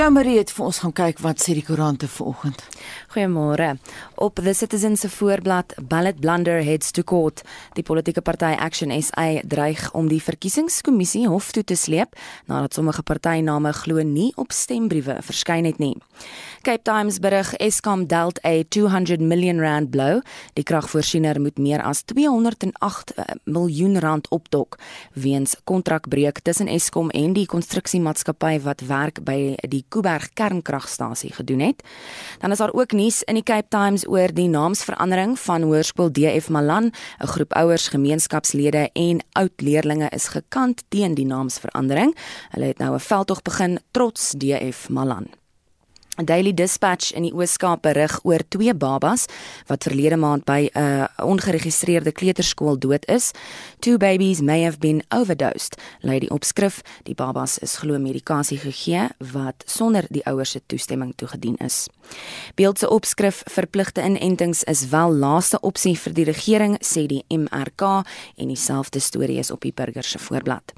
Jamie het vir ons gaan kyk wat sê die koerante vanoggend. Goeiemôre. Op The Citizen se voorblad Ballot Blunder heads to court. Die politieke party Action SA dreig om die verkiesingskommissie hof toe te sleep nadat sommige partyname glo nie op stembriewe verskyn het nie. Cape Times berig Eskom dealt a 200 million rand blow. Die kragvoorsiener moet meer as 208 eh, miljoen rand opdok weens kontrakbreuk tussen Eskom en die konstruksiemaatskappy wat werk by die Kuiberg kernkragstasie gedoen het. Dan is daar ook nuus in die Cape Times oor die naamsverandering van Hoërskool DF Malan. 'n Groep ouers, gemeenskapslede en oud leerdlinge is gekant teen die naamsverandering. Hulle het nou 'n veldtog begin trots DF Malan. Daily Dispatch in die Oos-Kaap berig oor twee babas wat verlede maand by 'n uh, ongeregistreerde kleuterskool dood is. Two babies may have been overdosed. Lei die opskrif, die babas is glo medikasie gegee wat sonder die ouers se toestemming toegedien is. Beeld se opskrif verpligte inentings is wel laaste opsie vir die regering sê die MRK en dieselfde storie is op die burger se voorblad.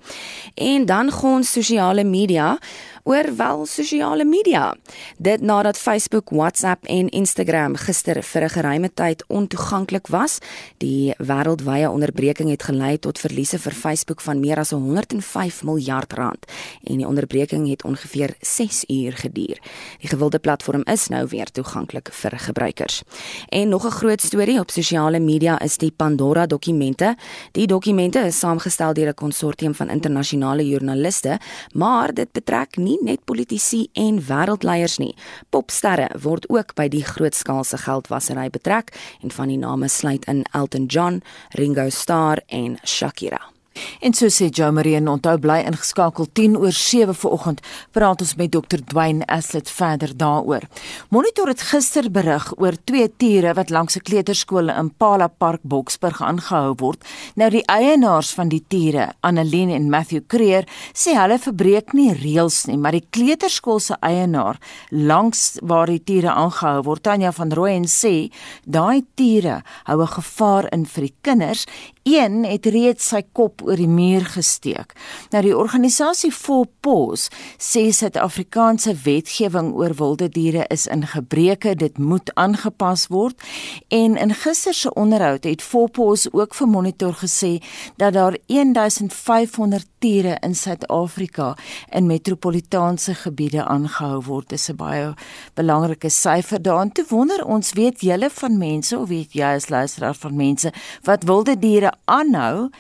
En dan gaan sosiale media oor wel sosiale media. Dit nadat Facebook, WhatsApp en Instagram gister vir 'n geruime tyd ontoeganklik was. Die wêreldwye onderbreking het gelei tot verliese vir Facebook van meer as 105 miljard rand en die onderbreking het ongeveer 6 uur geduur. Die gewilde platform is nou weer toeganklik vir gebruikers. En nog 'n groot storie op sosiale media is die Pandora dokumente. Die dokumente is saamgestel deur 'n konsortium van internasionale joernaliste, maar dit betrek nie net politici en wêreldleiers nie. Popsterre word ook by die grootskaalse geldwasery betrek en van die name sluit in Elton John, Ringo Starr en Shakira. En so sê Jo Marie en onthou bly ingeskakel 10 oor 7 vanoggend praat ons met Dr Dwayne Aslet verder daaroor. Monitor het gister berig oor twee tiere wat langs 'n kleuterskool in Pala Park Boksburg aangehou word. Nou die eienaars van die tiere, Annelien en Matthew Creer, sê hulle verbreek nie reëls nie, maar die kleuterskool se eienaar langs waar die tiere aangehou word, Tanya van Rooyen sê, daai tiere hou 'n gevaar in vir die kinders Een het reeds sy kop oor die muur gesteek. Nou die organisasie Volpos sê Suid-Afrikaanse wetgewing oor wilde diere is in gebreke, dit moet aangepas word. En in gister se onderhoud het Volpos ook vir Monitor gesê dat daar 1500 diere in Suid-Afrika in metropolitaanse gebiede aangehou word. Dis 'n baie belangrike syfer daarin. Toe wonder ons, weet julle van mense of weet jy as luisteraar van mense wat wilde diere aanhou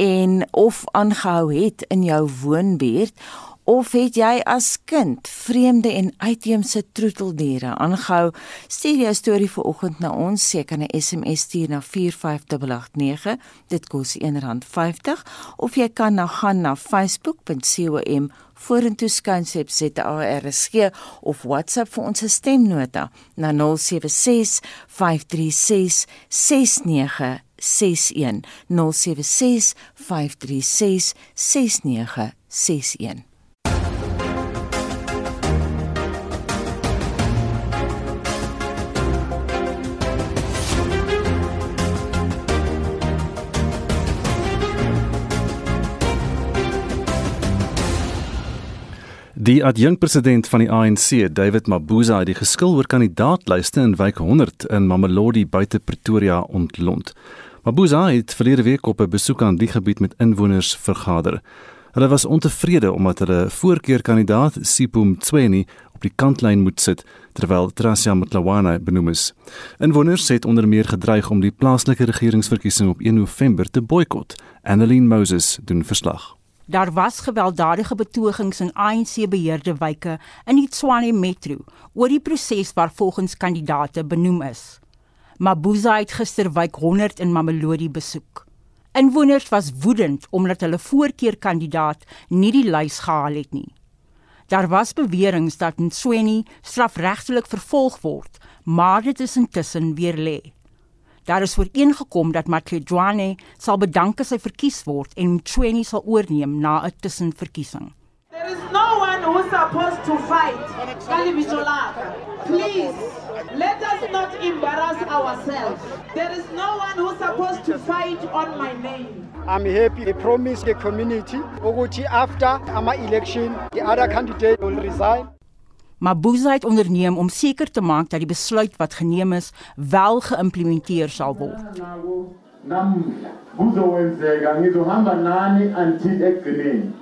en of aangehou het in jou woonbuurt of het jy as kind vreemde en uitheemse troeteldiere aangehou? Stuur jou storie vir oggend na ons seker 'n SMS stuur na 45889 dit kos R1.50 of jy kan nou gaan na facebook.com vorentoe skynset ZARSG of WhatsApp vir ons stemnota na 076 536 69 61 076 536 6961 Die adjunkpresident van die ANC, David Mabuza, het die geskil oor kandidaatlyste in wijk 100 in Mamelodi buite Pretoria ontlont. Mabuza het verlede week op 'n besoek aan die gebied met inwoners vergader. Hulle was ontevrede omdat hulle voorkeurkandidaat Sipho Mtsweni op die kantlyn moet sit terwyl Trasia Motlawana benoem is. Inwoners het onder meer gedreig om die plaaslike regeringsverkiesing op 1 November te boikot. Annelien Moses doen verslag. Daar was gewelddadige betogings in ANC beheerde wyke in die Tshwane Metro oor die proses waar volgens kandidate benoem is. Mabuza het gister wijk 100 in Mamelodi besoek. Inwoners was woedend omdat hulle voorkeurkandidaat nie die lys gehaal het nie. Daar was beweringe dat Nsweni strafregtelik vervolg word, maar dit is intussen weer lê. Daar is ooreengekom dat Matlejwane sal bedank as hy verkies word en Nsweni sal oorneem na 'n tussenverkiesing. There is no who's supposed to fight. Please Let us not embarrass ourselves. There is no one who's supposed to fight on my name. I'm happy. I promise the community ukuthi after ama election the other candidate will resign. Mabuza het onderneem om seker te maak dat die besluit wat geneem is wel geïmplementeer sal word. namuhla kuzowenzeka ngizohamba nani until ekugcineni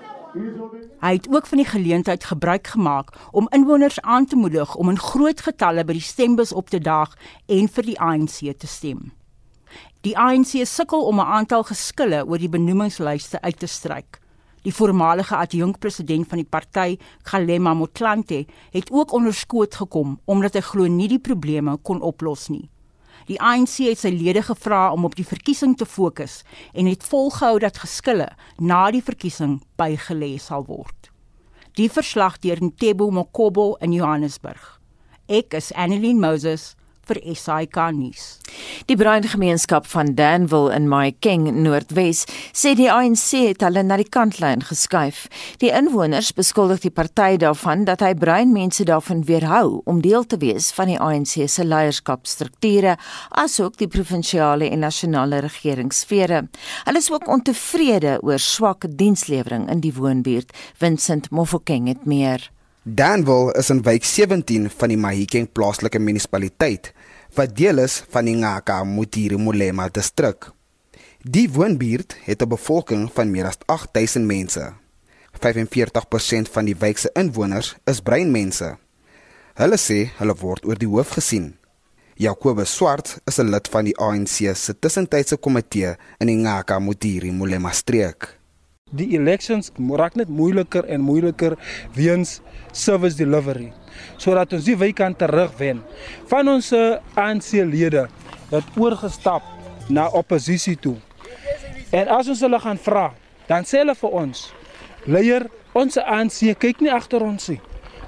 Hy het ook van die geleentheid gebruik gemaak om inwoners aan te moedig om in groot getalle by die stembus op te daag en vir die ANC te stem. Die ANC sukkel om 'n aantal geskille oor die benoemingslyste uit te stryk. Die voormalige adjunkpresident van die party, Galema Motlanthe, het ook onder skoot gekom omdat hy glo nie die probleme kon oplos nie. Die ANC het sy lede gevra om op die verkiesing te fokus en het volgehou dat geskille na die verkiesing bygelê sal word. Die verslag deur Ntebo Mokobo in Johannesburg. Ek is Annelien Moses vir SAK nuus. Die Bruin gemeenskap van Danville in Mahikeng Noordwes sê die ANC het hulle na die kantlyn geskuif. Die inwoners beskuldig die party daarvan dat hy bruin mense daarvan weerhou om deel te wees van die ANC se leierskapstrukture, asook die provinsiale en nasionale regeringssfere. Hulle is ook ontevrede oor swak dienslewering in die woonbuurt. Vincent Mofokeng het meer. Danville is in wijk 17 van die Mahikeng plaaslike munisipaliteit wat deel is van die Ngaka Mutiri Molema distrik. Die woonbuurt het 'n bevolking van meer as 8000 mense. 45% van die wijk se inwoners is bruin mense. Hulle sê hulle word oor die hoof gesien. Jacobus Swart is 'n lid van die ANC se tussentydse komitee in die Ngaka Mutiri Molema streek. Die elections raak net moeiliker en moeiliker weens service delivery sodat ons die wy kan terugwen. Van ons ANC-lede het oorgestap na oppositie toe. En as ons hulle gaan vra, dan sê hulle vir ons: "Leier, ons ANC kyk nie agter ons nie.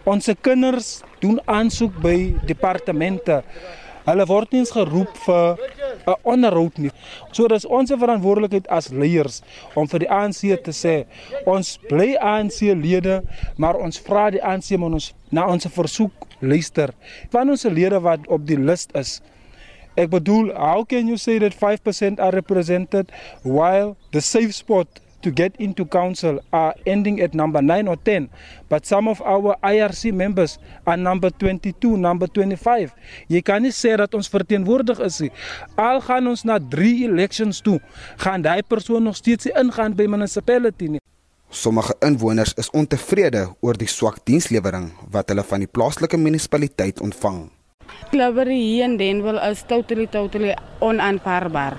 Ons kinders doen aansoek by departemente. Hulle word nie eens geroep vir 'n onderhoud nie. So dis ons verantwoordelikheid as leiers om vir die ANC te sê ons bly ANC-lede, maar ons vra die ANC om ons na ons versoek luister. Van ons lede wat op die lys is. Ek bedoel, how can you say that 5% are represented while the safe spot to get into council are ending at number 9 or 10 but some of our IRC members are number 22 number 25 jy kan nie sê dat ons verteenwoordig is nie al gaan ons na 3 elections toe gaan daai persoon nog steeds ingaan by municipality nie Sommige inwoners is ontevrede oor die swak dienslewering wat hulle van die plaaslike munisipaliteit ontvang. Slavery hier in Denville is totally totally onaanvaarbaar.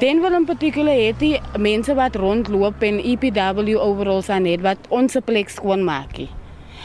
Denville in particular het die mense wat rondloop en EPW overalls aan het wat ons plek skoon maak.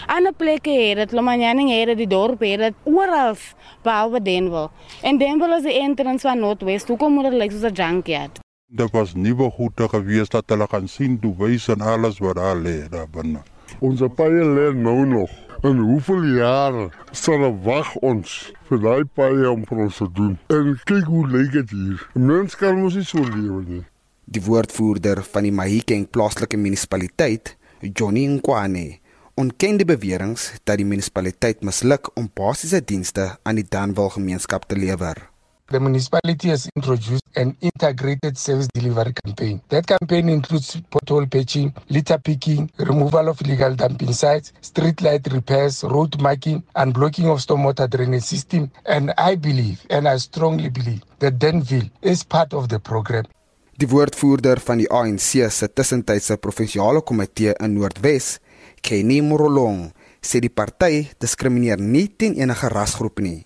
Ander plekke het dit, Lomanyaning het dit, die dorp het dit, oral behalwe Denville. En Denville is die entrance van Noordwest. Hoekom moet dit lyk soos 'n junkyard? Dit was nuwe goede gewees dat hulle gaan sien toe wys en alles wat daar lê daar binne. Ons paie lê nou nog. En hoeveel jare sal wag ons vir daai paie om vir ons te doen? En kyk hoe lyk dit hier. Mens kan mos nie so lewe nie. Die woordvoerder van die Mahikeng plaaslike munisipaliteit, Johnny Nkwane, ontken die beweringe dat die munisipaliteit misluk om basiese dienste aan die Danville gemeenskap te lewer. The municipality has introduced an integrated service delivery campaign. That campaign includes pothole patching, litter picking, removal of illegal dumping sites, street light repairs, road marking, and blocking of stormwater drainage system. And I believe, and I strongly believe, that Denville is part of the program. Die woordvoerder van die ANC se tussentydse provinsiale komitee in Noordwes, Kenny Morolong, sê die party diskrimineer nie teen enige rasgroep nie.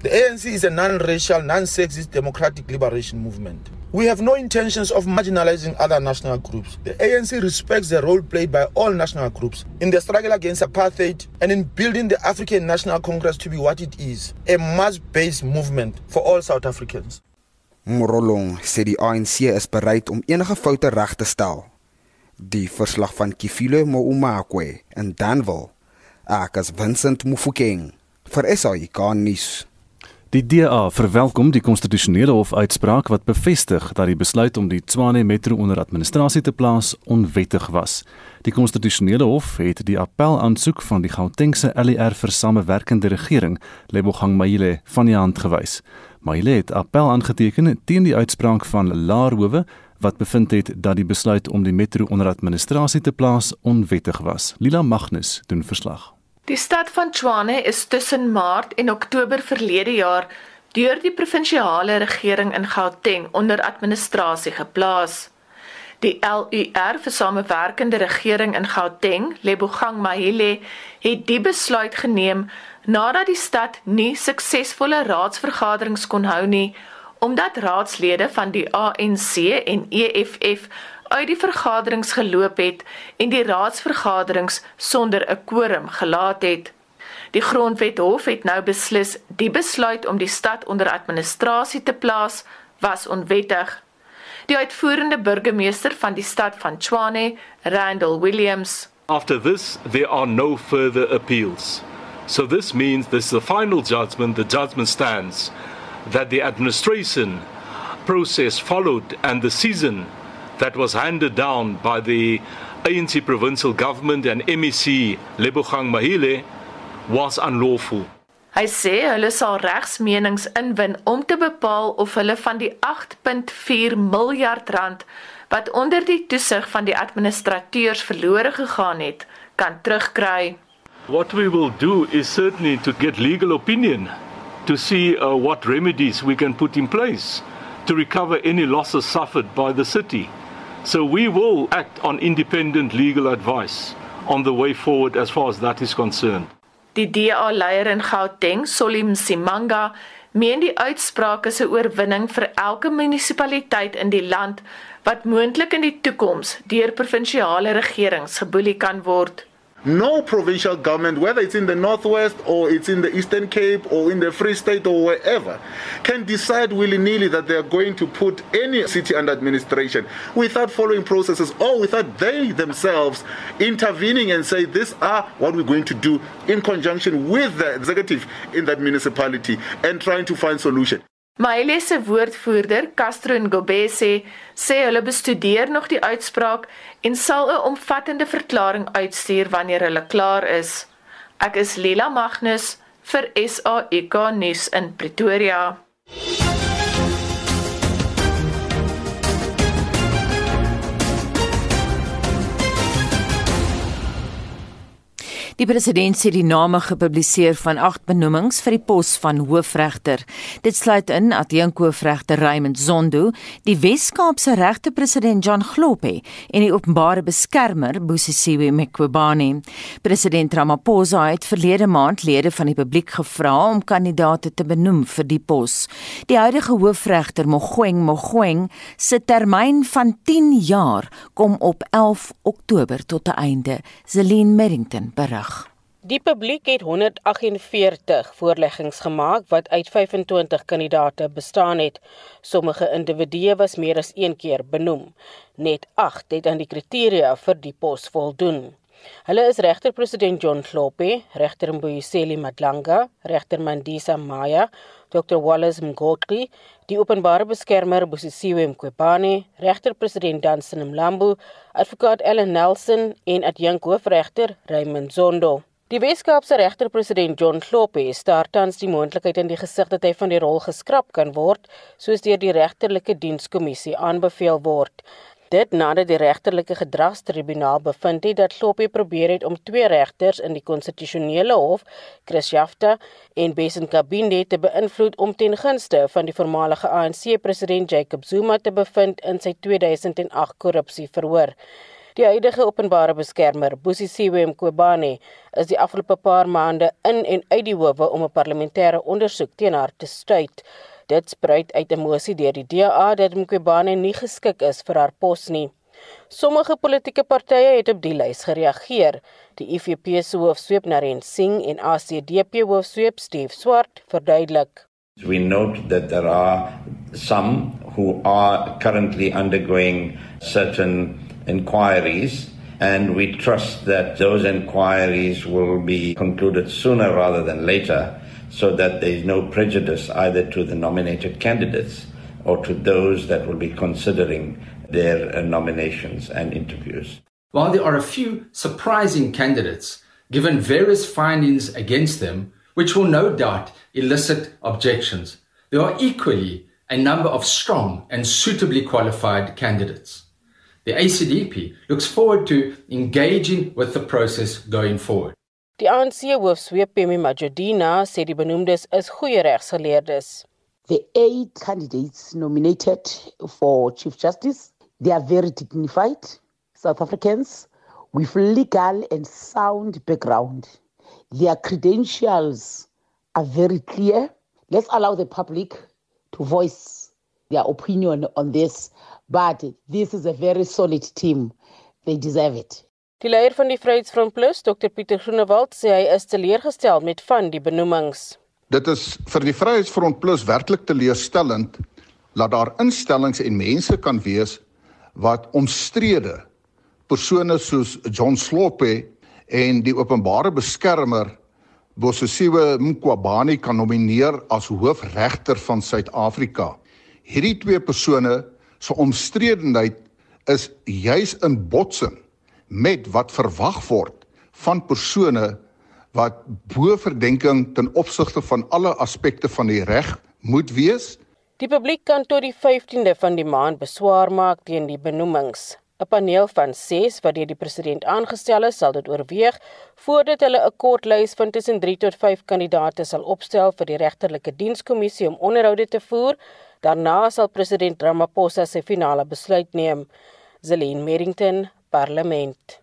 The ANC is a non-racial, non-sexist democratic liberation movement. We have no intentions of marginalizing other national groups. The ANC respects the role played by all national groups in the struggle against apartheid and in building the African National Congress to be what it is, a mass-based movement for all South Africans. Morolong sê die ANC is bereid om enige foute reg te stel. Die verslag van Kifile Moumakwe in Danville, Akas Vincent Mufokeng vir SAIK nuus. Die DA verwelkom die konstitusionele hof uitspraak wat bevestig dat die besluit om die Tshwane Metro onder administrasie te plaas onwettig was. Die konstitusionele hof het die appel aansoek van die Gautengse LER vir samewerkende regering, Lebogang Maile, van die hand gewys. Maile het appel aangeteken teen die uitspraak van Laarhowe wat bevind het dat die besluit om die metro onder administrasie te plaas onwettig was. Lila Magnus doen verslag. Die stad van Tshwane is tussen Maart en Oktober verlede jaar deur die provinsiale regering in Gauteng onder administrasie geplaas. Die LUR vir samewerkende regering in Gauteng, Lebogang Mahile, het die besluit geneem nadat die stad nie suksesvolle raadsvergaderings kon hou nie omdat raadslede van die ANC en EFF uit die vergaderings geloop het en die raadsvergaderings sonder 'n quorum gelaat het. Die Grondwethof het nou beslis die besluit om die stad onder administrasie te plaas was onwettig. Die uitvoerende burgemeester van die stad van Tshwane, Randall Williams. After this there are no further appeals. So this means this is the final judgment, the judgment stands that the administration process followed and the season that was handed down by the ANC provincial government and MEC Lebogang Mahile was unlawful. Hy sê hulle sal regsmenings inwin om te bepaal of hulle van die 8.4 miljard rand wat onder die toesig van die administrateurs verlore gegaan het, kan terugkry. What we will do is certainly to get legal opinion to see uh, what remedies we can put in place to recover any losses suffered by the city. So we will act on independent legal advice on the way forward as far as that is concerned. Die DA-leier in Gauteng, Solim Simanga, meen die uitspraak is 'n oorwinning vir elke munisipaliteit in die land wat moontlik in die toekoms deur provinsiale regerings geboelie kan word. No provincial government, whether it's in the Northwest or it's in the Eastern Cape or in the Free State or wherever, can decide willy nilly that they are going to put any city under administration without following processes or without they themselves intervening and say, These are what we're going to do in conjunction with the executive in that municipality and trying to find solution. Maile se woordvoerder, Castro Ngobese, sê hulle bestudeer nog die uitspraak en sal 'n omvattende verklaring uitstuur wanneer hulle klaar is. Ek is Lila Magnus vir SAK nuus in Pretoria. Die president het die name gepubliseer van agt benoemings vir die pos van hoofregter. Dit sluit in adjunkhoofregter Raymond Zondo, die Wes-Kaapse regter-president John Globe en die openbare beskermer Busisiwe Mqobane. President Ramaphosa het verlede maand lede van die publiek gevra om kandidaate te benoem vir die pos. Die huidige hoofregter Mogoeng Mogoeng se termyn van 10 jaar kom op 11 Oktober tot 'n einde. Zelin Merrington berig. Die publiek het 148 voorleggings gemaak wat uit 25 kandidate bestaan het. Sommige individue was meer as een keer benoem. Net 8 het aan die kriteria vir die pos voldoen. Hulle is regter-president John Klope, regter Mbuyiseli Madlanga, regter Mandisa Maya, Dr Wallace Mgotli, die openbare beskermer Bosisiwe Mqobane, regter-president Danson Mlambo, advokaat Ellen Nelson en adjunk hoofregter Raymond Zondo. Die Weskaapse regter-president John Klope staar tans die moontlikheid in die gesig dat hy van die rol geskraap kan word, soos deur die regterlike dienskommissie aanbeveel word. Dit nadat die regterlike gedragstribunaal bevind het dat Klope probeer het om twee regters in die konstitusionele hof, Chris Jafta en Besin Kabinde te beïnvloed om ten gunste van die voormalige ANC-president Jacob Zuma te bevind in sy 2008 korrupsieverhoor. Die huidige openbare beskermer, Busisiwe Mqobane, is die afgelope paar maande in en uit die howe om 'n parlementêre ondersoek teen haar te stuit. Dit spruit uit 'n mosie deur die DA dat Mqobane nie geskik is vir haar pos nie. Sommige politieke partye het op die lys gereageer. Die IFP se hoofsweep Naren Singh en ACDP hoofsweep Steve Swart verduidelik. We note that there are some who are currently undergoing certain inquiries, and we trust that those inquiries will be concluded sooner rather than later so that there is no prejudice either to the nominated candidates or to those that will be considering their uh, nominations and interviews. While there are a few surprising candidates, given various findings against them, which will no doubt elicit objections, there are equally a number of strong and suitably qualified candidates. The ACDP looks forward to engaging with the process going forward. Die ANC hoofsweep Pemi Majodina sê die benoemdes is goeie regsgeleerdes. The eight candidates nominated for Chief Justice, they are very dignified South Africans with legal and sound background. Their credentials are very clear. Let's allow the public to voice their opinion on this, but this is a very solid team. They deserve it. Die leier van die Vryheidsfront Plus, Dr Pieter Groenewald, sê hy is teleurgestel met van die benoemings. Dit is vir die Vryheidsfront Plus werklik teleurstellend dat daar instellings en mense kan wees wat omstrede persone soos John Slope en die openbare beskermer Bosisiwe Mqwabani kan nomineer as hoofregter van Suid-Afrika. Hierdie twee persone se omstredenheid is juis in botsing met wat verwag word van persone wat bo verdenking ten opsigte van alle aspekte van die reg moet wees. Die publiek kan tot die 15de van die maand beswaar maak teen die benoemings. 'n Paneel van 6 wat deur die president aangestel is, sal dit oorweeg voordat hulle 'n kort lys van tussen 3 tot 5 kandidaate sal opstel vir die regterlike dienskommissie om onderhoude te voer. Daarna sal president Ramaphosa se finale besluit neem. Zelin Merrington, Parlement.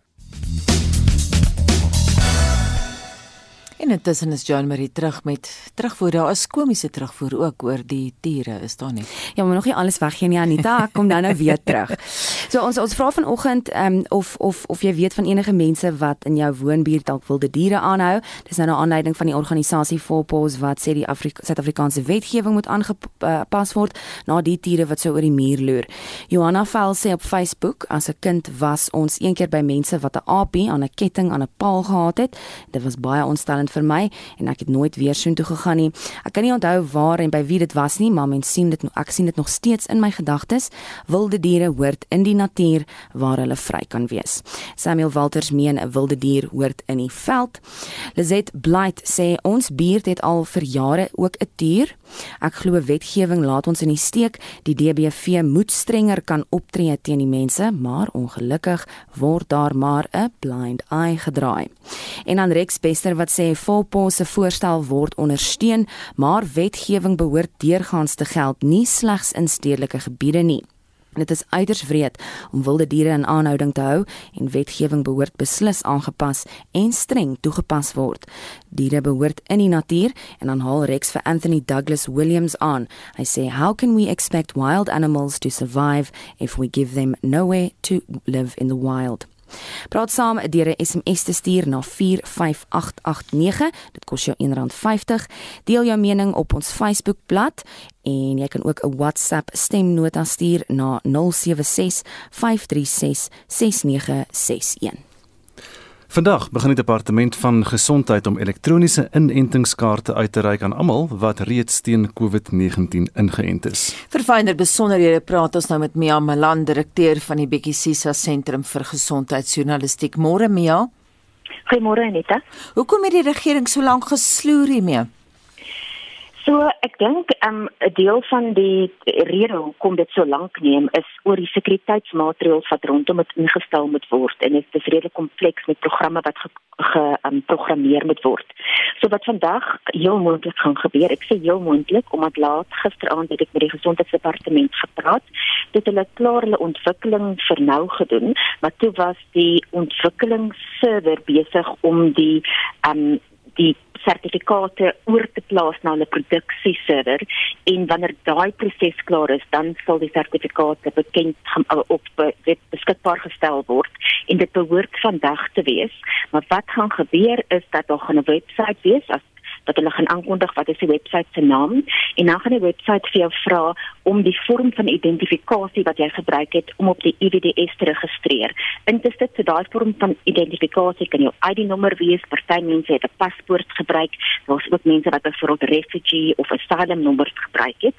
En intussen is John Marie terug met terugvoer. Daar is komiese terugvoer ook oor die tiere, is daar nie? Ja, maar nog nie alles weggee nie Anita, ek kom nou nou weer terug. So ons ons vra vanoggend um, of of of jy weet van enige mense wat in jou woonbuurt dalk wilde diere aanhou. Dis nou 'n aanleiding van die organisasie Volpos wat sê die Suid-Afrikaanse wetgewing moet aangepas word na die tiere wat so oor die muur loer. Johanna Vel sê op Facebook as 'n kind was ons een keer by mense wat 'n aapie aan 'n ketting aan 'n paal gehad het. Dit was baie ontstellend interessant vir my en ek het nooit weer soontoe gegaan nie. Ek kan nie onthou waar en by wie dit was nie, maar mens sien dit ek sien dit nog steeds in my gedagtes. Wilde diere hoort in die natuur waar hulle vry kan wees. Samuel Walters meen 'n wilde dier hoort in die veld. Lizet Blight sê ons buurt het al vir jare ook 'n dier. Ek glo wetgewing laat ons in die steek. Die DBV moet strenger kan optree teen die mense, maar ongelukkig word daar maar 'n blind eye gedraai. En dan Rex Bester wat sê Volpo se voorstel word ondersteun, maar wetgewing behoort deurgaans te geld nie slegs in stedelike gebiede nie. Dit is uiters wreed om wilde diere in aanhouding te hou en wetgewing behoort beslis aangepas en streng toegepas word. Diere behoort in die natuur en dan haal Rex vir Anthony Douglas Williams aan. Hy sê how can we expect wild animals to survive if we give them nowhere to live in the wild? Praat saam deur 'n SMS te stuur na 45889. Dit kos jou R1.50. Deel jou mening op ons Facebookblad en jy kan ook 'n WhatsApp stemnota stuur na 076 536 6961. Vandag begin die departement van gesondheid om elektroniese inentingskaarte uit te reik aan almal wat reeds teen COVID-19 ingeënt is. Vir fynere besonderhede praat ons nou met Mia Malan, direkteur van die Bekkie Sisa Sentrum vir Gesondheidsjournalistiek. Môre Mia. Goeiemôre Anita. Hoekom het die regering so lank gesloer hiermee? So ek dink um, 'n um, deel van die rede hoekom dit so lank neem is oor die sekuriteitsmaatreëls wat rondom dit ingestel moet word en dit is redelik kompleks met programme wat geprogrammeer ge, um, moet word. So wat vandag heel moontlik gaan gebeur, ek sê heel moontlik omdat laat gisteraand het ek met die gesondheidsdepartement gepraat, dit hulle klaar hulle ontwikkeling vir nou gedoen, maar toe was die ontwikkelingsserver besig om die um, die sertifikate oor te plaas na hulle produksieserver en wanneer daai proses klaar is, dan sal die sertifikate bekend uh, op beskikbaar gestel word en dit behoort vandag te wees. Maar wat gaan gebeur is dat daar 'n webwerf wees as dat hulle gaan aankondig wat is die webwerf se naam en dan gaan die webwerf vir jou vra om die vorm van identifikasie wat jy gebruik het om op die IVDS te registreer. Intussen so daai vorm van identifikasie kan jou ID-nommer wees, party mense het 'n paspoort gebruik, daar's ook mense wat byvoorbeeld refugee of asylum nommers gebruik het.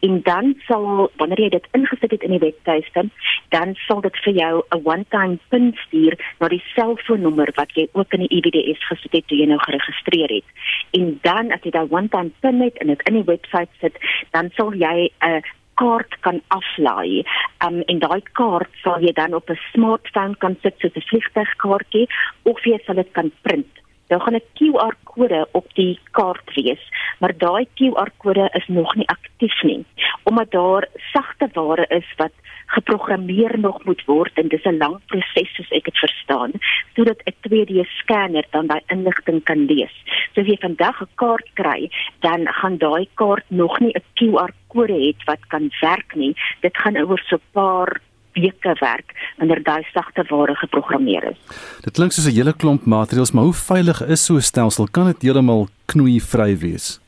En dan sal wanneer jy dit ingesit het in die webtuiste, dan sal dit vir jou 'n one-time PIN stuur na die selfoonnommer wat jy ook in die IVDS gesit het toe jy nou geregistreer het. En dan as jy daai one time pin het en dit in die webwerf sit, dan sal jy 'n kaart kan aflaai. Um en daai kaart sal jy dan op 'n smartphone kan sit soos 'n vliegtuigkaartjie of jy sal dit kan print daar gaan 'n QR-kode op die kaart wees, maar daai QR-kode is nog nie aktief nie, omdat daar sagte ware is wat geprogrammeer nog moet word en dis 'n lang proses soos ek dit verstaan sodat 'n 2D scanner dan daai inligting kan lees. So as jy vandag 'n kaart kry, dan gaan daai kaart nog nie 'n QR-kode hê wat kan werk nie. Dit gaan oor so 'n paar weke werk wanneer daai sagte ware geprogrammeer is. Dit klink soos 'n hele klomp maatreëls, maar hoe veilig is so 'n stelsel? Kan dit heeltemal knoeivry wees?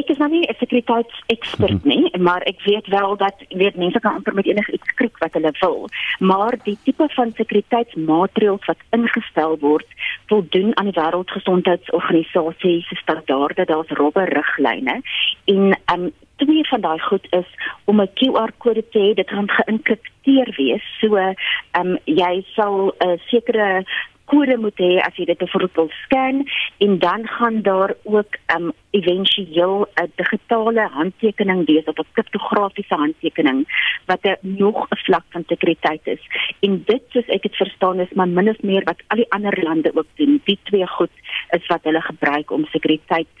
Ek is nou nie 'n sekuriteitsekspert nie, maar ek weet wel dat weet mense kan amper met enige iets skrik wat hulle wil, maar die tipe van sekuriteitsmaatreëls wat ingestel word, voldoen aan die Wêreldgesondheidsorganisasie se standaarde, daar's robbe riglyne en um twee van daai goed is om 'n QR-kode te hê, dit gaan geïnkripteer wees. So, ehm um, jy sal 'n uh, sekere kode moet hê as jy dit byvoorbeeld scan en dan gaan daar ook um éventueel 'n digitale handtekening wees of 'n kriptografiese handtekening wat 'n nog 'n vlak van sekuriteit is. En dit soos ek dit verstaan is maar min of meer wat al die ander lande ook doen. Die twee goed is wat hulle gebruik om sekuriteit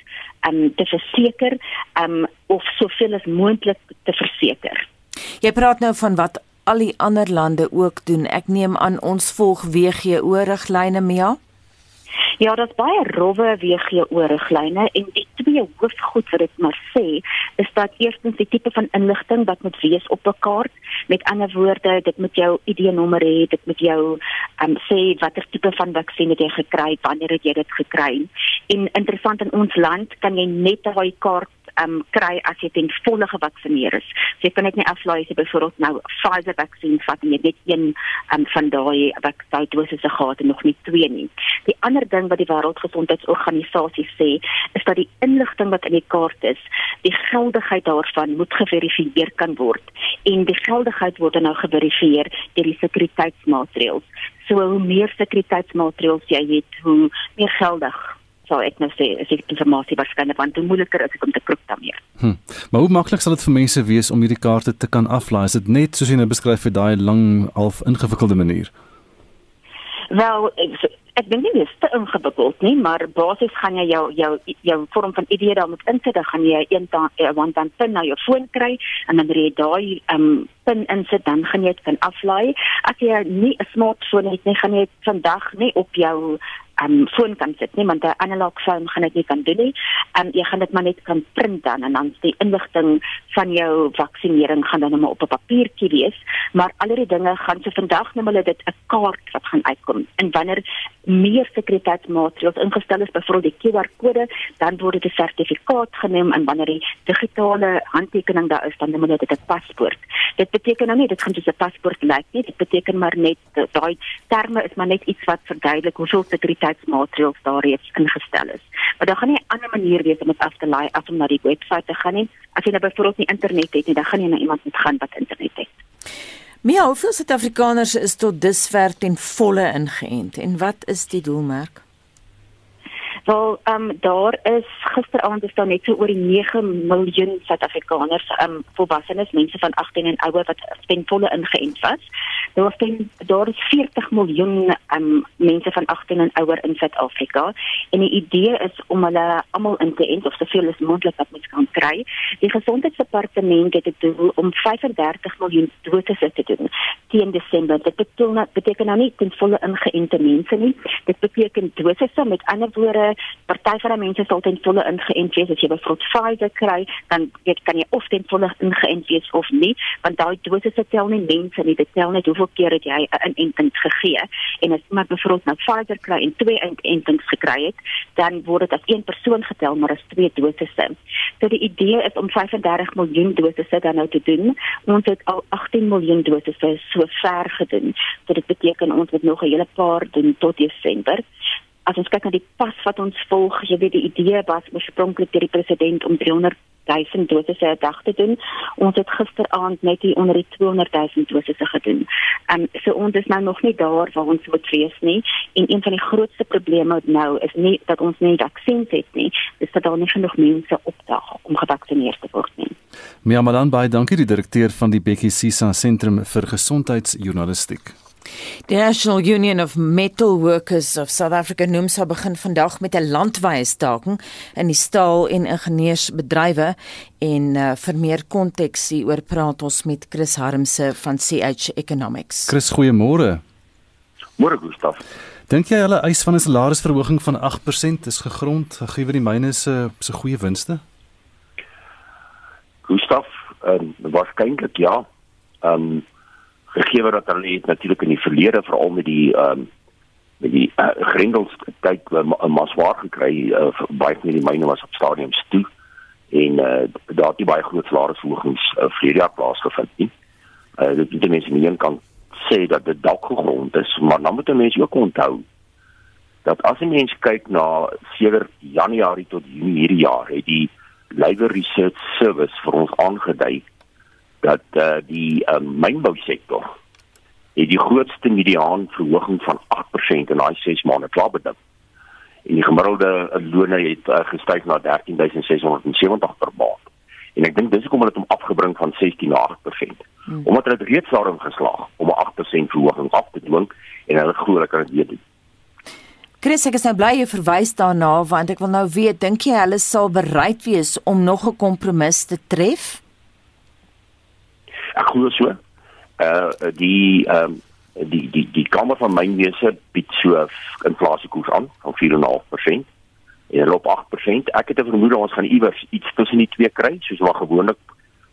um te verseker um of soveel as moontlik te verseker. Jy praat nou van wat al die ander lande ook doen. Ek neem aan ons volg WGO riglyne Mia. Ja, dit is baie rowwe WGO riglyne en die twee hoofgoed wat dit maar sê, is dat eerstens die tipe van inligting wat moet wees op 'n kaart. Met ander woorde, dit moet jou ID-nommer hê, dit moet jou um, sê watter tipe van vaksin jy gekry het, wanneer het jy dit gekry. En interessant in ons land kan jy net daai kaart um, kry as jy ten volle gevaksinneer is. So jy kan net nie aflaai as jy byvoorbeeld nou Pfizer vaksin vat en jy net een um, van daai vaksindosisse gehad en nog nie twee nie. Die ander ding wat die Wêreldgesondheidsorganisasie sê, is dat die inligting wat in die kaart is, die geldigheid daarvan moet geverifieer kan word en die geldigheid word nou geverifieer deur die sekuriteitsmaatreëls. So hoe meer sekuriteitsmaatreëls jy het, hoe meer geldig sal ek nou sê is die informasie waarskynlik want hoe moeiliker is dit om te kroop daarmee. Hm. Maar hoe maklik sal dit vir mense wees om hierdie kaarte te kan aflaai? Is dit net soos jy nou beskryf vir daai lang half ingewikkelde manier? Wel, ek, ek dink nie dit is te ingewikkeld nie, maar basies gaan jy jou jou jou vorm van ID daar moet insit, dan gaan jy een dan want dan pin na jou foon kry en dan jy daai um pin insit, dan gaan jy dit kan aflaai. As jy nie 'n smartphone het nie, gaan jy vandag nie op jou um foon kan sit nie want 'n analog foon gaan dit nie kan doen nie. Um jy gaan dit maar net kan print dan en dan die inligting van jou vaksinering gaan dan net op 'n papiertjie wees, maar al die dinge gaan so vandag net hulle dit 'n kaart wat gaan uitkom. En wanneer meer sekuriteitsmaatreëls ingestel is, byvoorbeeld die QR-kode, dan word dit 'n sertifikaat geneem en wanneer die digitale handtekening daar is, dan neem hulle dit 'n paspoort. Dit beteken nou nie dit gaan soos 'n paspoort lyk nie, dit beteken maar net daai terme is maar net iets wat verduidelik hoeveel sekuriteit veiligheidsmaatreëls daar reeds ingestel is. Maar daar gaan nie 'n ander manier wees om dit af te laai as om na die webwerf te gaan nie. As jy nou byvoorbeeld nie internet het nie, dan gaan jy na iemand moet gaan wat internet het. Mia, hoeveel Suid-Afrikaners is tot dusver ten volle ingeënt en wat is die doelmerk? Wel, ehm um, daar is gisteraand is daar net so oor die 9 miljoen Suid-Afrikaners, ehm um, volwassenes, mense van 18 en ouer wat ten volle ingeënt was. Daar was ten, daar is 40 miljoen ehm um, mense van 18 en ouer in Suid-Afrika en die idee is om hulle almal in te ent of soveel as moontlik wat mens kan kry. Die gesondheidsdepartement het dit doel om 35 miljoen dosisse te doen teen Desember. Dit beteken nou beteken nou nie ten volle ingeënte mense nie. Dit beteken dosisse met ander woorde party van die mense sal ten volle ingeënt wees as jy byvoorbeeld Pfizer kry, dan weet kan jy of ten volle ingeënt wees of nie, want daai dosisse tel nie mense nie, dit tel net hoeveel keer het jy 'n inenting gegee. En as iemand byvoorbeeld nou Pfizer kry en twee inentings gekry het, dan word dit as een persoon getel maar as twee dosisse. So die idee is om 35 miljoen dosisse dan nou te doen. Ons het al 18 miljoen dosisse so ver gedoen. So dit beteken ons moet nog 'n hele paar doen tot Desember as ons kyk na die pas wat ons volg, jy weet die idee was oorspronklik deur die president om 300 1000 dosisse per dag te doen. Ons het gisteraand net hier onder die 200 000 dosisse gedoen. Ehm um, so ons is nou nog nie daar waar ons moet wees nie en een van die grootste probleme nou is nie dat ons nie vaksins het nie, dis dat daar nie genoeg mense opdaag om gevaksinneer te word nie. Mia Malan baie dankie die direkteur van die Bekkie Sisa Sentrum vir Gesondheidsjournalistiek. Die National Union of Metal Workers of South Africa noem sal begin vandag met 'n landwyse staking in die staal- en ingenieursbedrywe en uh, vir meer konteks hieroor praat ons met Chris Harmse van CH Economics. Chris, goeiemôre. Môre Gustaf. Dink jy hulle eis van 'n salarisverhoging van 8% is gegrond gegee die myne se se goeie winste? Gustaf, ehm um, waarskynlik ja. Ehm um, gegee dat hulle het natuurlik in die verlede veral met die ehm um, met die uh, grendels tyd 'n uh, maswaar gekry uh, baie van die myne was op stadiums toe en uh, daar het nie baie groot salarisverhogings uh, vir jaar plaasgevind nie. Uh, dit dit mense nie kan sê dat dit dalk gegrond is, maar dan moet mense ook onthou dat as 'n mens kyk na seker Januarie tot Junie hierdie jaar het die Labour Research Service vir ons aangedui dat uh, die uh, mynbousektor het die grootste mediaan verhoging van 8% in daai 6 maande klaar beding. En die gemiddelde loone het uh, gestyg na 13670 per maand. En ek dink dis hoekom hulle dit om afgebring van 16 na 8%. Hmm. Omdat hulle reeds daarin geslaag om 'n 8% verhoging af te dwing en hulle glo hulle kan dit weer doen. Chris, ek is nou bly jy verwys daarna want ek wil nou weet, dink jy hulle sal bereid wees om nog 'n kompromis te tref? Ek glo so. Uh die ehm um, die die die kamer van mynwese bied so inflasiekoers aan van 4.5%. En loop 8%. Ek het 'n vermoede ons gaan iewers iets tussen die twee kry, soos wat gewoonlik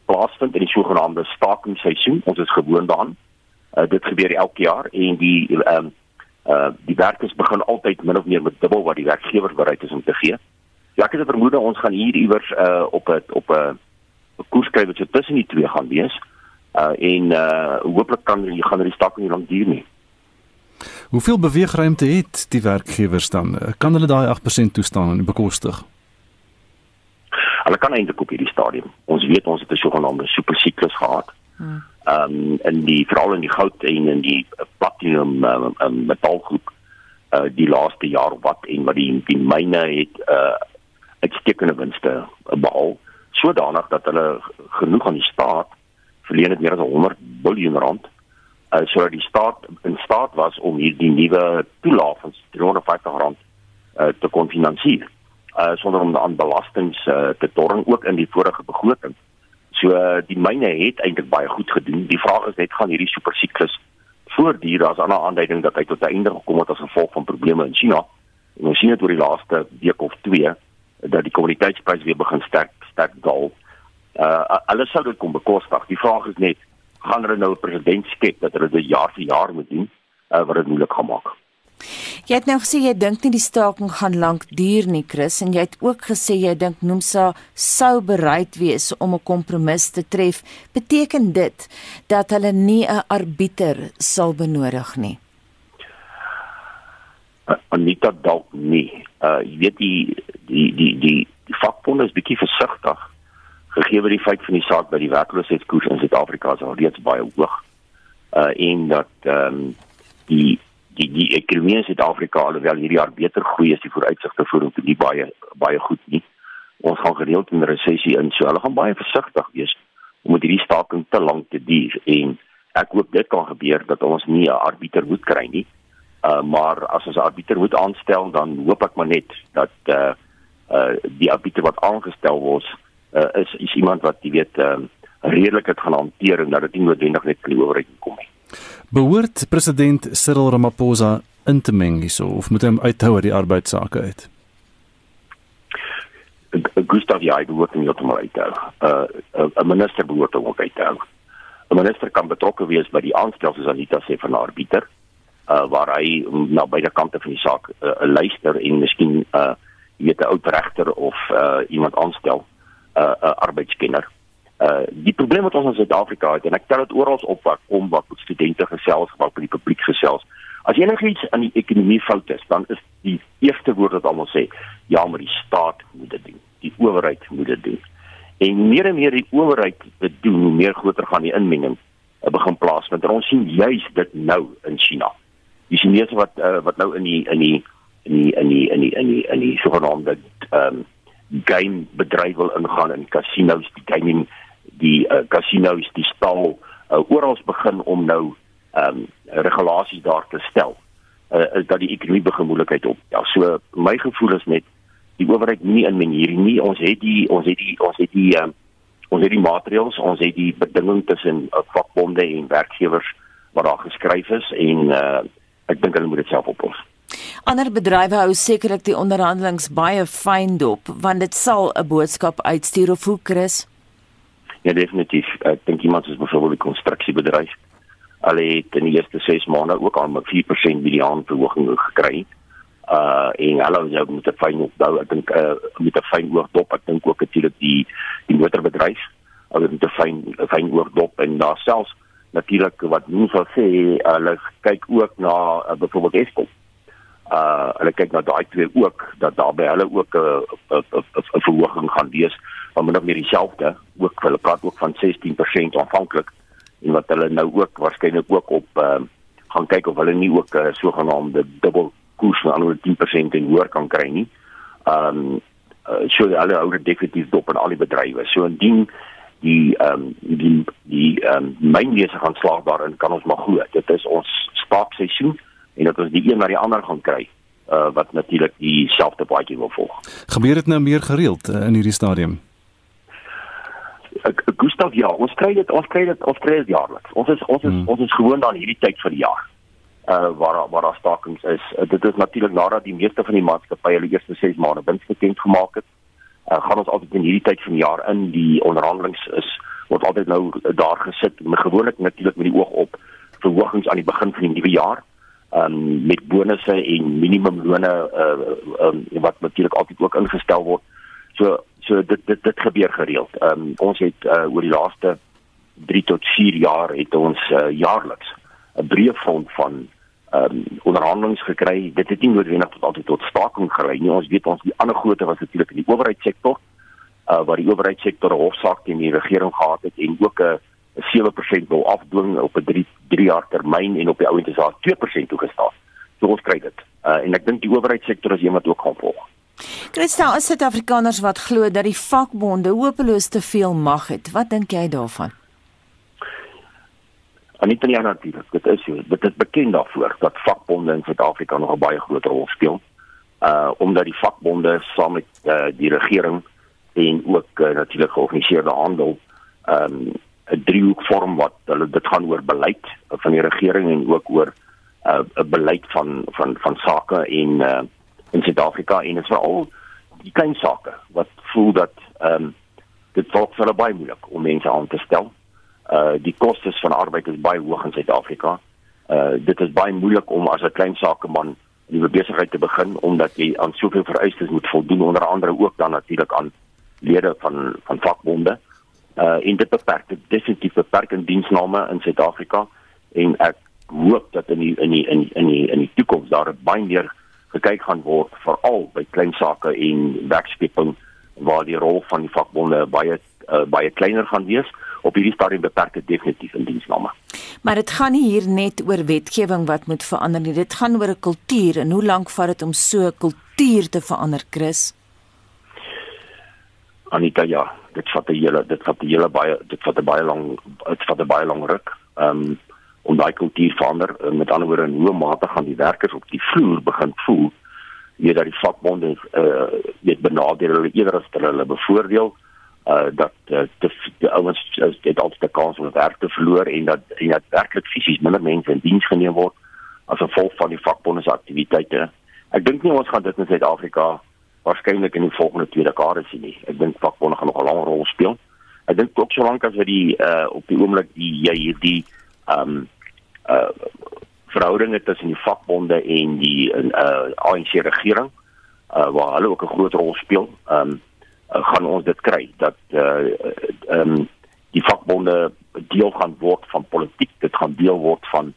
plaasvind in die sogenaamde stakingsseisoen. Ons is gewoond daaraan. Uh dit gebeur elke jaar en die ehm um, uh die werkers begin altyd min of meer met dubbel wat die werkgewer bereid is om te gee. Ja, ek het 'n vermoede ons gaan hier iewers uh op 'n op 'n koers kry wat so tussen die twee gaan wees uh en uh hooplik kan jy gaan die staking nie lank duur nie. Hoeveel beweegruimte het die werkgewers dan? Uh, kan hulle daai 8% toestaan en bekostig? Hulle kan eintlik op hierdie stadium. Ons weet ons het 'n sogenaamde supersiklus gehad. Hmm. Ehm um, in die veral in die goud en in die platinum um, um, metaalgroep uh die laaste jaar wat en wat die die myne het uh uitstekende winste behaal sodanig dat hulle genoeg aan die staat verleen het meer as 100 miljard rand uh, sodat die staat in staat was om hierdie nuwe toelaag van 350 rand uh, te kon finansier uh, sonder om aan belastings uh, te torring ook in die vorige begroting. So uh, die myne het eintlik baie goed gedoen. Die vraag is net gaan hierdie supersiklus voortduur as 'n aanduiding dat hy tot 'n einde gekom het as gevolg van probleme in China. En ons sien dit oor die laaste week of 2 dat die kommoditeitsprys weer begin sterk sterk daal uh hulle sou dit kom bekostig. Die vraag is net gaan hulle nou 'n president skep dat hulle dit jaar vir jaar moet doen uh wat dit moeilik gaan maak. Jy het nou gesê jy dink nie die staking gaan lank duur nie, Chris, en jy het ook gesê jy dink Nomsa sou bereid wees om 'n kompromis te tref. Beteken dit dat hulle nie 'n arbiter sal benodig nie? Anita dalk nie. Uh jy weet die die die die, die vakbonde is bietjie versigtig gegee word die feit van die saak by die werkloosheidskoers in Suid-Afrika is al reeds baie hoog. Uh en dat ehm um, die die die ekonomie in Suid-Afrika alhoewel hierdie jaar beter groei is die vooruitsigte hom nie baie baie goed nie. Ons gaan gereeld in 'n resessie in, so hulle gaan baie versigtig wees om met hierdie staking te lank te duur en ek hoop dit kan gebeur dat ons nie 'n arbiter moet kry nie. Uh maar as ons 'n arbiter moet aanstel dan hoop ek maar net dat uh uh die arbiter wat aangestel word uh, is is iemand wat jy weet uh, redelik het gaan hanteer en dat dit nie noodwendig net van die owerheid kom nie. Behoort president Cyril Ramaphosa in te meng hierso of moet hy hom uithou uit die arbeidsake uit? Gustav ja, hy behoort nie om uit te hou. Uh 'n minister behoort om uit te hou. 'n Minister kan betrokke wees by die aanstel soos Anita sê van 'n arbiter uh waar hy na beide kante van die saak uh, luister en miskien uh jy weet 'n oud regter of uh iemand aanstel uh, uh arbeidskenner. Uh die probleem wat ons in Suid-Afrika het en ek tel dit oral op wat kom wat met studente gesels, wat met die publiek gesels. As enigiets aan die ekonomie fout is, dan is die eerste woord wat almal sê, ja, maar die staat moet dit doen. Die owerheid moet dit doen. En meer en meer die owerheid dit doen, hoe meer groter gaan die inmenging uh, begin plaasvind. En ons sien juis dit nou in China. Die Chinese wat uh, wat nou in die in die in die in die in die in die, in die sogenaamde ehm um, game bedryf wil ingaan in casinos, die gaming, die uh, casinos, die stal uh, oral begin om nou ehm um, regulasies daar te stel uh, is dat die ekonomie begin moeilikheid op. Ja, so my gevoel is net die owerheid nie in manier nie. Ons het die ons het die ons het die um, ons het die maatreëls, ons het die bedinging tussen vakbonde en werkgewers wat daar geskryf is en uh, ek dink hulle moet dit self oplos. Ander bedrywe hou sekerlik die onderhandelings baie fyn dop want dit sal 'n boodskap uitstuur of hoe Chris? Ja definitief. Ek dink iemand soos byvoorbeeld die konstruksiebedryf hulle het in die eerste 6 maande ook al met 4% mediaan verhoging gekry. Uh en hulle het ook met 'n fyn opbou, ek dink uh met 'n fyn oog dop, ek dink ook natuurlik die die motorbedryf, hulle het 'n fyn fyn oog dop en daar selfs natuurlik wat mense sal sê, hulle kyk ook na uh, byvoorbeeld Eskom. Hulle kyk na daai twee ook dat daar by hulle ook 'n 'n 'n verhoging gaan wees, maar min of meer dieselfde, ook hulle praat ook van 16% aanvanklik en wat hulle nou ook waarskynlik ook op uh, gaan kyk of hulle nie ook 'n uh, sogenaamde dubbel koers van onder 10% en hoër kan kry nie. Ehm um, uh, so hulle hou dit definitief dop in al die bedrywe. So indien die ehm um, die die ehm um, mynlese gaan slaag daarin kan ons maar glo. Dit is ons staakseisoen en dat ons die een na die ander gaan kry uh, wat natuurlik dieselfde paadjie wil volg. Gebeur dit nou meer gereeld uh, in hierdie stadium? Gustav ja, ons kry dit ons kry dit ons kry dit jaarliks. Ons is ons is hmm. ons is gewoond aan hierdie tyd van die jaar. Uh waar waar daar stakings is. Uh, dit is natuurlik nadat die meeste van die maatskappye hulle eerste 6 maande wins bekend gemaak het. Uh gaan ons altyd in hierdie tyd van die jaar in die onderhandelings is word altyd nou daar gesit met gewoonlik natuurlik met die oog op verhogings aan die begin van die nuwe jaar. Um met bonusse en minimumlone uh um, wat natuurlik altyd ook ingestel word. So So dit dit dit gebeur gereeld. Ehm um, ons het uh, oor die laaste 3 tot 4 jaar het ons uh, jaarliks 'n breë front van ehm um, onderhandelings gekry. Dit het nie noodwendig tot altyd tot staking gelei nie. Ons weet ons die ander grootte was natuurlik in die owerheidssektor uh waar die owerheidssektor 'n hofsaak teen die regering gehad het en ook 'n 7% wil afdwing op 'n 3 3 jaar termyn en op die ouente is daar 2% toegestaan. So ons kry dit. Uh en ek dink die owerheidssektor is iemand ook gaan volg. Christa, as Suid-Afrikaners wat glo dat die vakbonde hopeloos te veel mag het, wat dink jy daarvan? Anita ja natuurlik, dit is so, dit is bekend daarvoor dat vakbonde in Suid-Afrika nog 'n baie groot rol speel. Uh omdat die vakbonde saam met uh, die regering en ook uh, natuurlik georganiseerde handel um 'n driehoek vorm wat hulle dit gaan oor beleid van die regering en ook oor 'n uh, beleid van van van sake en uh in Suid-Afrika en dit is veral die klein sake wat voel dat ehm um, dit word vir hulle baie moeilik om mense aan te stel. Uh die kostes van arbeid is baie hoog in Suid-Afrika. Uh dit is baie moeilik om as 'n klein sakeman 'n nuwe besigheid te begin omdat jy aan soveel vereistes moet voldoen onder andere ook dan natuurlik aan lede van van vakbonde. Uh in dit beperk dit definitief beperk in diensname in Suid-Afrika en ek hoop dat in die in die in die in die, in die toekoms daar baie meer gekyk gaan word veral by klein sake en werkskeping waar die rol van die vakbonde baie uh, baie kleiner gaan wees op hierdie stadium beperk dit definitief in diensname. Maar dit gaan nie hier net oor wetgewing wat moet verander nie. Dit gaan oor 'n kultuur en hoe lank vat dit om so 'n kultuur te verander, Chris? Anita ja, dit vat 'n hele dit vat 'n hele baie dit vat 'n baie lang dit vat 'n baie lang ruk. Ehm um, om daai kultuur verander. Uh, met ander woorde, in hoe mate gaan die werkers op die vloer begin voel weet dat die vakbonde eh uh, weet benadeel hulle eerder as hulle bevoordeel eh uh, dat uh, die, ouens het altyd die kans om werk te verloor en dat en dat werklik fisies minder mense in diens geneem word as gevolg van die vakbonde se aktiwiteite. Ek dink nie ons gaan dit in Suid-Afrika waarskynlik in die volgende twee dekades nie. Ek dink vakbonde gaan nog 'n lang rol speel. Ek dink ook solank as wat die eh uh, op die oomblik die jy hierdie ehm um, uh verhoudinge tussen die vakbonde en die uh ANC regering uh waar hulle ook 'n groot rol speel. Um uh, gaan ons dit kry dat uh um die vakbonde deel gaan word van politiek, dit gaan deel word van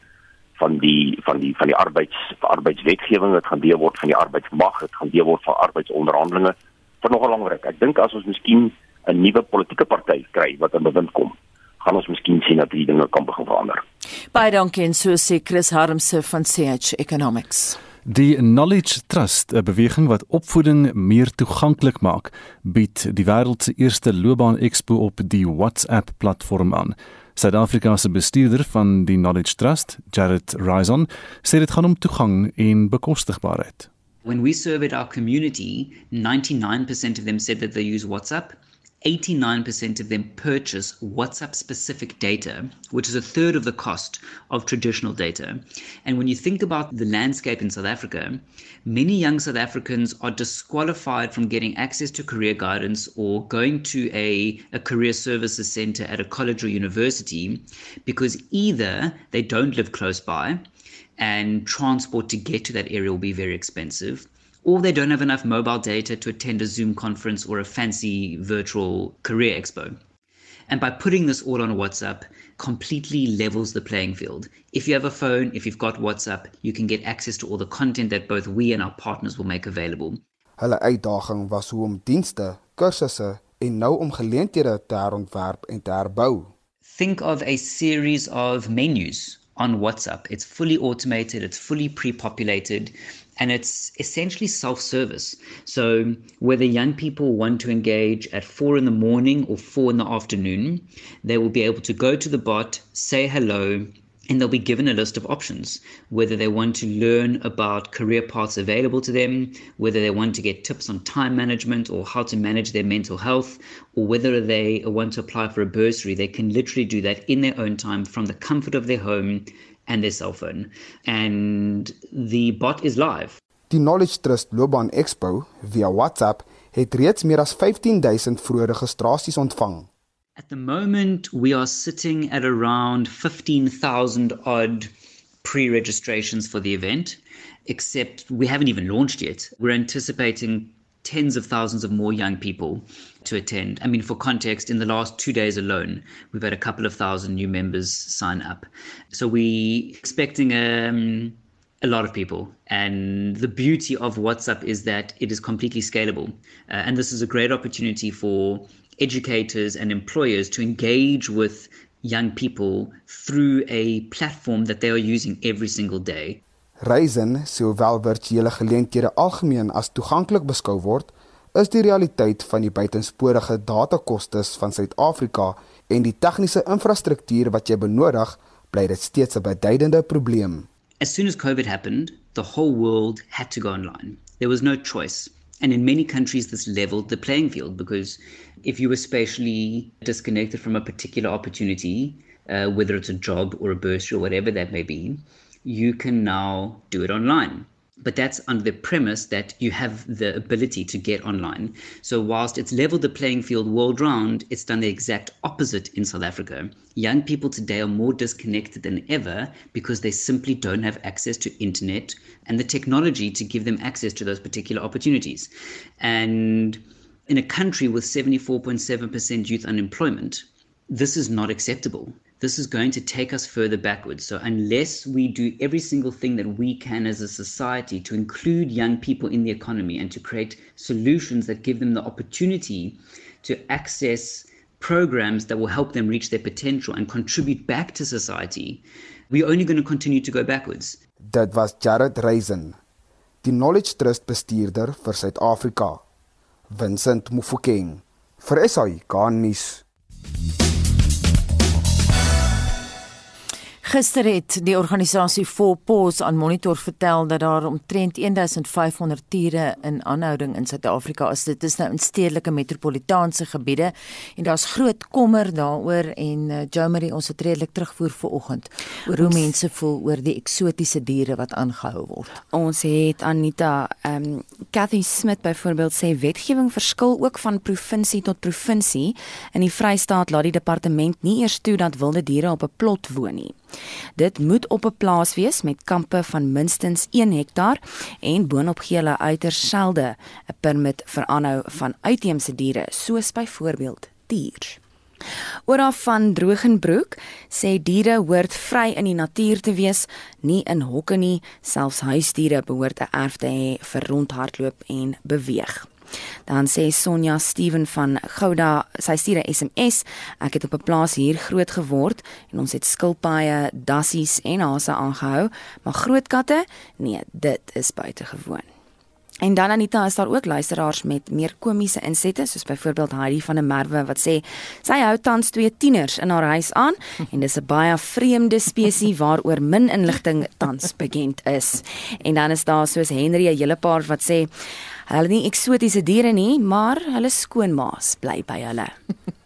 van die van die van die arbeids arbeidswetgewing, dit gaan deel word van die arbeidsmag, dit gaan deel word van arbeidsonderhandelinge vir nog 'n lang ruk. Ek dink as ons miskien 'n nuwe politieke party kry wat in bewind kom, gaan ons miskien sien dat hierdie dinge kan begin verander. Baie dankie en so sê Chris Harmse van CH Economics. Die Knowledge Trust, 'n beweging wat opvoeding meer toeganklik maak, bied die wêreld se eerste loopbaan expo op die WhatsApp platform aan. Suid-Afrika se bestuurder van die Knowledge Trust, Jared Rison, sê dit gaan om toegang en bekostigbaarheid. When we surveyed our community, 99% of them said that they use WhatsApp. 89% of them purchase WhatsApp specific data, which is a third of the cost of traditional data. And when you think about the landscape in South Africa, many young South Africans are disqualified from getting access to career guidance or going to a, a career services center at a college or university because either they don't live close by and transport to get to that area will be very expensive or they don't have enough mobile data to attend a Zoom conference or a fancy virtual career expo. And by putting this all on WhatsApp, completely levels the playing field. If you have a phone, if you've got WhatsApp, you can get access to all the content that both we and our partners will make available. Hulle uitdaging was hoe om dienste, kursusse en nou om geleenthede te herontwerp en te herbou. Think of a series of menus on WhatsApp. It's fully automated, it's fully pre-populated and it's essentially self-service. So whether young people want to engage at four in the morning or four in the afternoon, they will be able to go to the bot, say hello, and they'll be given a list of options whether they want to learn about career paths available to them, whether they want to get tips on time management or how to manage their mental health, or whether they want to apply for a bursary. They can literally do that in their own time from the comfort of their home and their cell phone. And the bot is live. Die Knowledge Trust Loopbaan Expo via WhatsApp het reeds meer as 15000 vroeë registrasies ontvang. At the moment we are sitting at around 15,000 odd pre-registrations for the event except we haven't even launched yet. We're anticipating tens of thousands of more young people to attend. I mean, for context, in the last two days alone, we've had a couple of thousand new members sign up. So we expecting um, a lot of people. And the beauty of WhatsApp is that it is completely scalable. Uh, and this is a great opportunity for educators and employers to engage with young people through a platform that they are using every single day. Reisen, sowel virtuele geleenthede algemeen as toeganklik beskou word, is die realiteit van die buitensporige datakostes van Suid-Afrika en die tegniese infrastruktuur wat jy benodig, bly dit steeds 'n beduidende probleem. As soon as COVID happened, the whole world had to go online. There was no choice. And in many countries, this leveled the playing field because if you were spatially disconnected from a particular opportunity, uh, whether it's a job or a bursary or whatever that may be, you can now do it online. But that's under the premise that you have the ability to get online. So, whilst it's leveled the playing field world round, it's done the exact opposite in South Africa. Young people today are more disconnected than ever because they simply don't have access to internet and the technology to give them access to those particular opportunities. And in a country with 74.7% youth unemployment, this is not acceptable this is going to take us further backwards. So, unless we do every single thing that we can as a society to include young people in the economy and to create solutions that give them the opportunity to access programs that will help them reach their potential and contribute back to society, we're only going to continue to go backwards. That was Jared Reisen, die Knowledge Trust bestuurder vir Suid-Afrika. Vincent Mufokeng vir SAI Garnis. Gister het die organisasie For Pause aan Monitor vertel dat daar omtrent 1500 tiere in aanhouding in Suid-Afrika is. Dit is nou in stedelike metropolitaanse gebiede en daar's groot kommer daaroor en uh, Jo Marie ons het redelik terugvoer vanoggend oor hoe ons, mense voel oor die eksotiese diere wat aangehou word. Ons het Anita, ehm um, Cathy Smith byvoorbeeld sê wetgewing verskil ook van provinsie tot provinsie. In die Vrystaat laat die departement nie eers toe dat wilde diere op 'n plot woon nie. Dit moet op 'n plaas wees met kampe van minstens 1 hektaar en boonop gee hulle uiters selde 'n permit vir aanhou van uitheemse diere soos byvoorbeeld dier. Oor van Drogenbroek sê diere hoort vry in die natuur te wees, nie in hokke nie, selfs huisdiere behoort 'n erf te hê vir rondhardloop en beweeg. Dan sê Sonja Steven van Gouda, sy stuur 'n SMS. Ek het op 'n plaas hier groot geword en ons het skilpaaie, dassies en hase aangehou, maar groot katte? Nee, dit is buitengewoon. En dan Anita is daar ook luisteraars met meer komiese insette soos byvoorbeeld Heidi van der Merwe wat sê sy hou tans twee tieners in haar huis aan en dis 'n baie vreemde spesies waaroor min inligting tans bekend is. En dan is daar soos Henry 'n hele paar wat sê hulle nie eksotiese diere nie, maar hulle skoonmaas bly by hulle.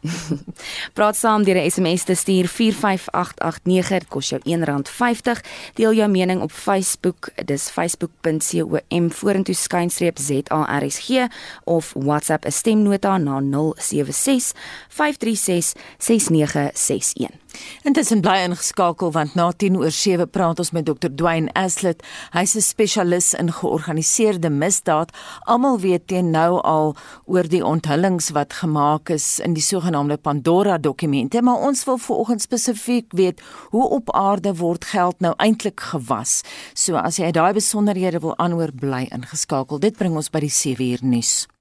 Praat saam deur 'n SMS te stuur 45889 dit kos jou R1.50. Deel jou mening op Facebook, dis facebook.com vorentoe skynstreep ZARSG of WhatsApp 'n stemnota na 076 536 6961. Intussen bly ingeskakel want na 10 oor 7 praat ons met Dr. Dwayne Aslett. Hy's 'n spesialis in georganiseerde misdaad. Almal weet teen nou al oor die onthullings wat gemaak is in die sogenaamde Pandora dokumente, maar ons wil vanoggend spesifiek weet hoe op aarde word geld nou eintlik gewas. So as jy daai besonderhede wil aanhoor, bly ingeskakel. Dit bring ons by die 7 uur nuus.